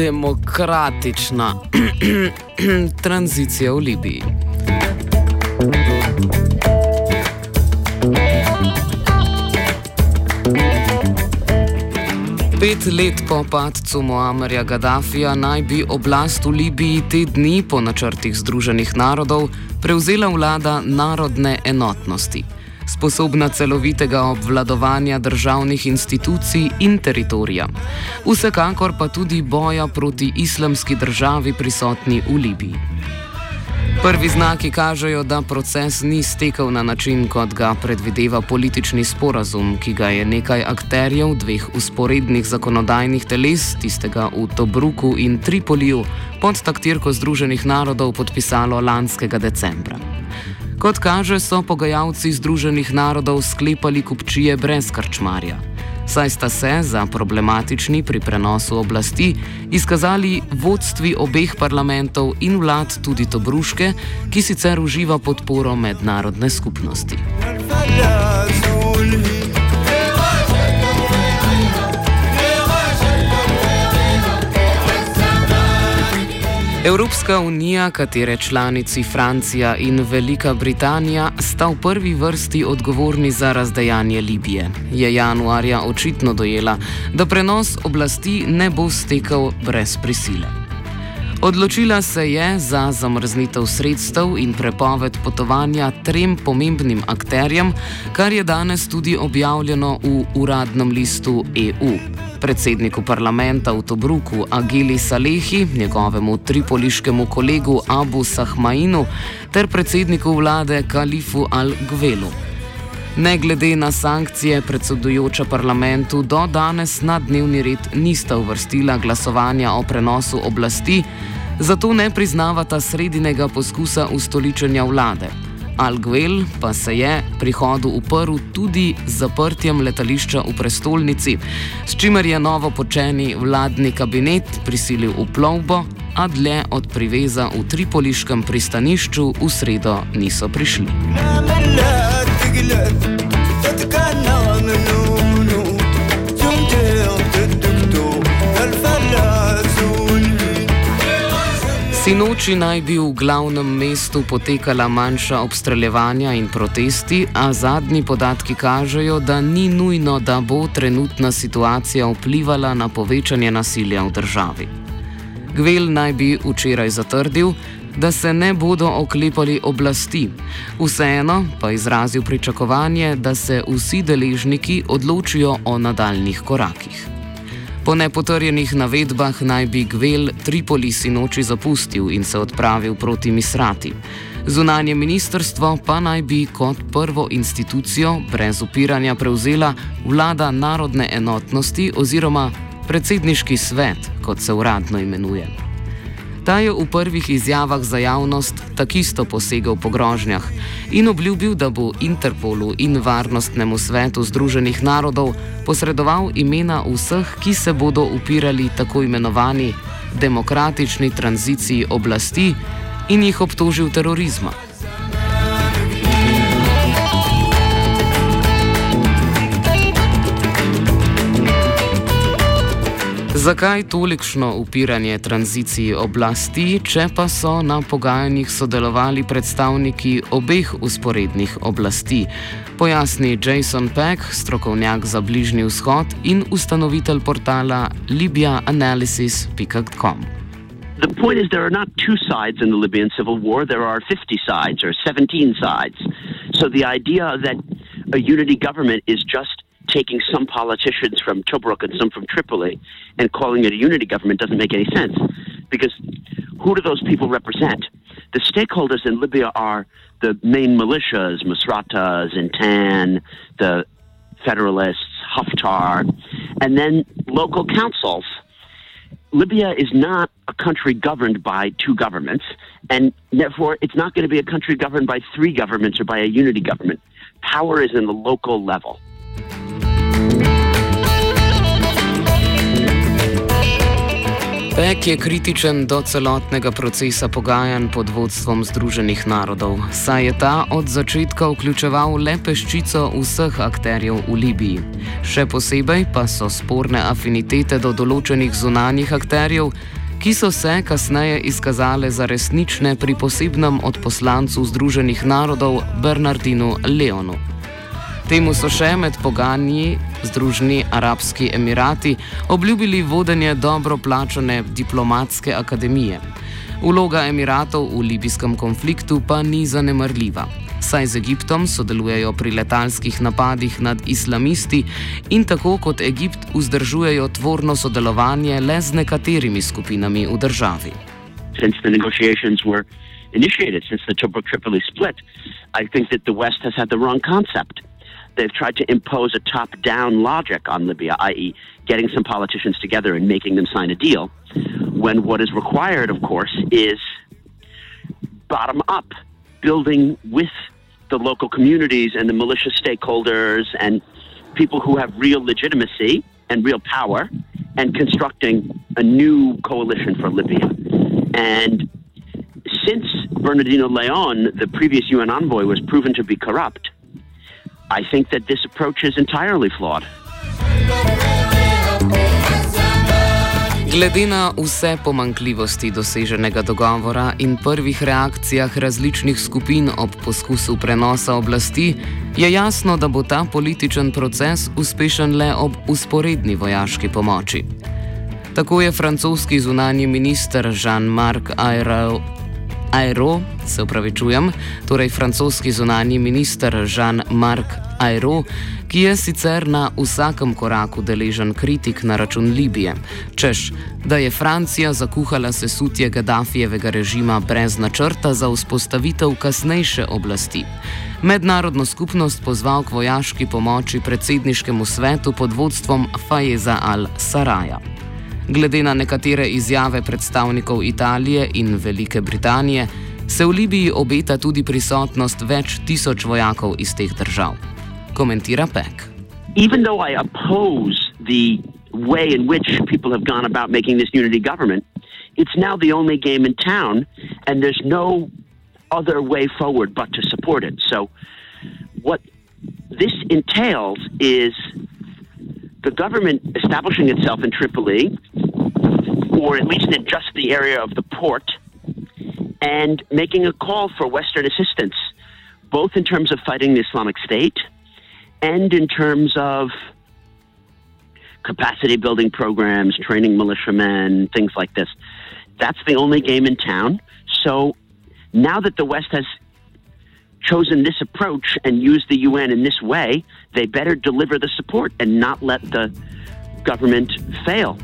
Demokratična tranzicija v Libiji. Pet let po padcu Muammarja Gaddafija naj bi oblast v Libiji te dni po načrtih Združenih narodov prevzela vlada narodne enotnosti, sposobna celovitega obvladovanja državnih institucij in teritorija, vsekakor pa tudi boja proti islamski državi prisotni v Libiji. Prvi znaki kažejo, da proces ni stekel na način, kot ga predvideva politični sporazum, ki ga je nekaj akterjev dveh usporednih zakonodajnih teles, tistega v Tobruku in Tripoliju, pod taktirko Združenih narodov podpisalo lanskega decembra. Kot kaže, so pogajalci Združenih narodov sklepali kupčije brez krčmarja saj sta se za problematični pri prenosu oblasti izkazali vodstvi obeh parlamentov in vlad tudi Tobruške, ki sicer uživa podporo mednarodne skupnosti. Evropska unija, katere članici Francija in Velika Britanija sta v prvi vrsti odgovorni za razdajanje Libije, je januarja očitno dojela, da prenos oblasti ne bo stekel brez prisile. Odločila se je za zamrznitev sredstev in prepoved potovanja trem pomembnim akterjem, kar je danes tudi objavljeno v uradnem listu EU predsedniku parlamenta v Tobruku Agili Salehi, njegovemu tripoliškemu kolegu Abu Sahmainu ter predsedniku vlade Kalifu Al-Gvelu. Ne glede na sankcije, predsedujoča parlamentu do danes na dnevni red nista uvrstila glasovanja o prenosu oblasti, zato ne priznavata sredinega poskusa ustoličenja vlade. Al-Gvel pa se je prihodu uprl tudi z zaprtjem letališča v prestolnici, s čimer je novo počeni vladni kabinet prisilil v plovbo, a dlje od priveza v tripoliškem pristanišču v sredo niso prišli. Sinoči naj bi v glavnem mestu potekala manjša obstreljevanja in protesti, a zadnji podatki kažejo, da ni nujno, da bo trenutna situacija vplivala na povečanje nasilja v državi. Gvel naj bi včeraj zatrdil, da se ne bodo oklepali oblasti, vseeno pa izrazil pričakovanje, da se vsi deležniki odločijo o nadaljnih korakih. Po nepotrjenih navedbah naj bi Gvel Tripoli sinoči zapustil in se odpravil proti Misrati. Zunanje ministrstvo pa naj bi kot prvo institucijo brez upiranja prevzela vlada narodne enotnosti oziroma predsedniški svet, kot se uradno imenuje. Ta je v prvih izjavah za javnost takisto posegel po grožnjah in obljubil, da bo Interpolu in Varnostnemu svetu Združenih narodov posredoval imena vseh, ki se bodo upirali tako imenovani demokratični tranziciji oblasti in jih obtožil terorizma. Zakaj tolikšno upiranje tranziciji oblasti, če pa so na pogajanjih sodelovali predstavniki obeh usporednih oblasti? Pojasni Jason Peck, strokovnjak za Bližnji vzhod in ustanovitelj portala LibyaAnalysis.com. The point is, there are not two sides in the Libyan civil war. There are 50 sides or 17 sides. So the idea that a unity government is just taking some politicians from Tobruk and some from Tripoli and calling it a unity government doesn't make any sense. Because who do those people represent? The stakeholders in Libya are the main militias, Misrata, Zintan, the Federalists, Haftar, and then local councils. Libya is not a country governed by two governments, and therefore it's not going to be a country governed by three governments or by a unity government. Power is in the local level. Pek je kritičen do celotnega procesa pogajanj pod vodstvom Združenih narodov, saj je ta od začetka vključeval le peščico vseh akterjev v Libiji. Še posebej pa so sporne afinitete do določenih zunanjih akterjev, ki so se kasneje izkazale za resnične pri posebnem odposlancu Združenih narodov Bernardinu Leonu. Temu so še med pogajanji Združeni arabski emirati obljubili vodenje dobro plačane diplomatske akademije. Vloga emiratov v libijskem konfliktu pa ni zanemrljiva. Saj z Egiptom sodelujejo pri letalskih napadih nad islamisti in tako kot Egipt vzdržujejo tvorno sodelovanje le z nekaterimi skupinami v državi. Since the negotiations were initiated, since the Tripoli split, I think that the West has had the wrong concept. They've tried to impose a top down logic on Libya, i.e., getting some politicians together and making them sign a deal, when what is required, of course, is bottom up, building with the local communities and the militia stakeholders and people who have real legitimacy and real power and constructing a new coalition for Libya. And since Bernardino Leon, the previous UN envoy, was proven to be corrupt, I think that this approach is entirely flawed. Glede na vse pomankljivosti doseženega dogovora in prvih reakcijah različnih skupin ob poskusu prenosa oblasti, je jasno, da bo ta političen proces uspešen le ob usporedni vojaški pomoči. Tako je francoski zunanji minister Jean-Marc Ayrault Aero, se upravičujem, torej francoski zunani minister Jean-Marc Aero, ki je sicer na vsakem koraku deležen kritik na račun Libije, češ, da je Francija zakuhala sesutje Gaddafijevega režima brez načrta za vzpostavitev kasnejše oblasti. Mednarodno skupnost pozval k vojaški pomoči predsedniškemu svetu pod vodstvom Fajeza al-Saraja. Glede na nekatere izjave predstavnikov Italije in Velike Britanije, se v Libiji obeta tudi prisotnost več tisoč vojakov iz teh držav. Komentira Peck. Even though I oppose the way in which people have gone about making this unity government, it's now the only game in town, and there's no other way forward but to support it. So, what this entails is the government establishing itself in Tripoli, or at least in just the area of the port, and making a call for Western assistance, both in terms of fighting the Islamic State and in terms of capacity building programs, training militiamen, things like this. That's the only game in town. So now that the West has chosen this approach and used the UN in this way, they better deliver the support and not let the government fail.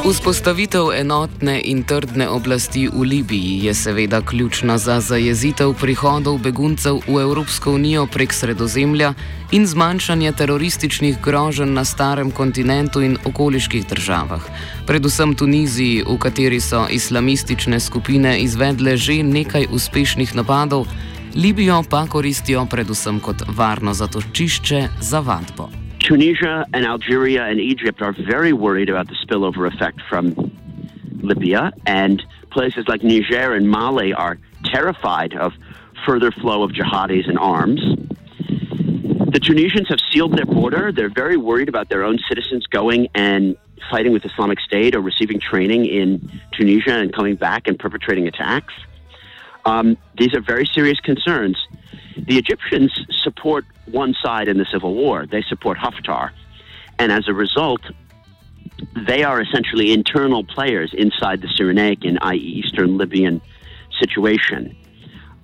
Vzpostavitev enotne in trdne oblasti v Libiji je seveda ključna za zajezitev prihodov beguncev v Evropsko unijo prek Sredozemlja in zmanjšanje terorističnih groženj na starem kontinentu in okoliških državah, predvsem Tuniziji, v kateri so islamistične skupine izvedle že nekaj uspešnih napadov, Libijo pa koristijo predvsem kot varno zatočišče za vadbo. Tunisia and Algeria and Egypt are very worried about the spillover effect from Libya, and places like Niger and Mali are terrified of further flow of jihadis and arms. The Tunisians have sealed their border. They're very worried about their own citizens going and fighting with Islamic State or receiving training in Tunisia and coming back and perpetrating attacks. Um, these are very serious concerns. The Egyptians support one side in the civil war. They support Haftar. And as a result, they are essentially internal players inside the Cyrenaican, i.e., Eastern Libyan situation.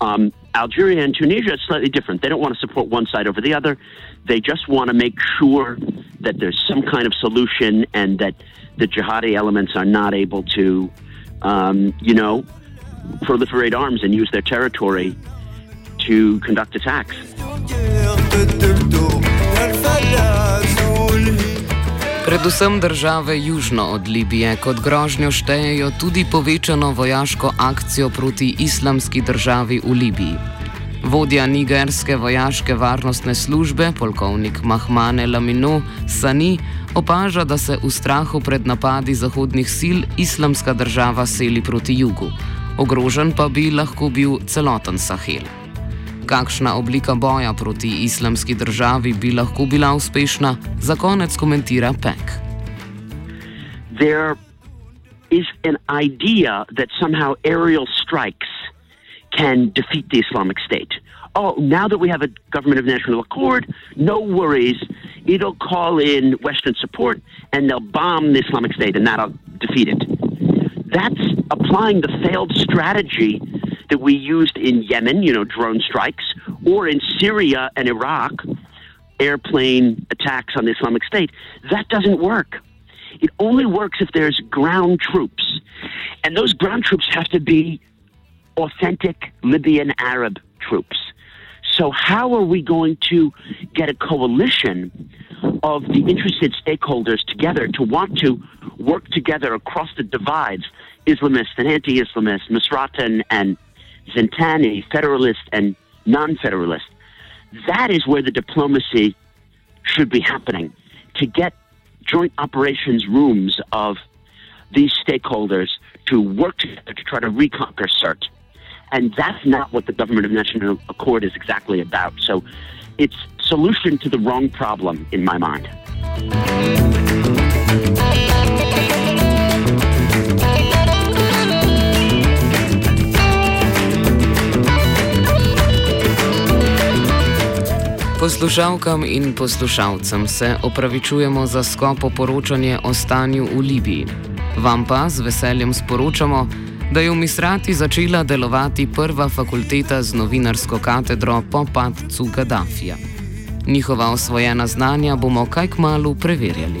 Um, Algeria and Tunisia is slightly different. They don't want to support one side over the other. They just want to make sure that there's some kind of solution and that the jihadi elements are not able to, um, you know, proliferate arms and use their territory to conduct attacks. Predvsem države južno od Libije kot grožnjo štejejo tudi povečano vojaško akcijo proti islamski državi v Libiji. Vodja nigerske vojaške varnostne službe, polkovnik Mahmane Lamino Sani, opaža, da se v strahu pred napadi zahodnih sil islamska država seli proti jugu. Ogrožen pa bi lahko bil celoten Sahel. Kakšna oblika boja proti islamski državi bi lahko bila uspešna, za konec komentira Peck. There is an idea that somehow aerial strikes can defeat the Islamic State. Oh, now that we have a government of national accord, no worries. It'll call in Western support and they'll bomb the Islamic State and that'll defeat it. That's applying the failed strategy that we used in Yemen, you know, drone strikes, or in Syria and Iraq, airplane attacks on the Islamic State. That doesn't work. It only works if there's ground troops. And those ground troops have to be authentic Libyan Arab troops. So, how are we going to get a coalition of the interested stakeholders together to want to work together across the divides Islamist and anti Islamist, Misratan and Zentani, federalist and non federalist? That is where the diplomacy should be happening to get joint operations rooms of these stakeholders to work together to try to reconquer CERT. And that's not what the Government of National Accord is exactly about. So it's solution to the wrong problem in my mind. Poslušalkam in poslušalcem se opravičujemo za skopo poročanje o stanju v Libiji. Vam pa z veseljem sporočamo, da je v Misrati začela delovati prva fakulteta z novinarsko katedro po padcu Gaddafija. Njihova osvojena znanja bomo kaj k malu preverjali.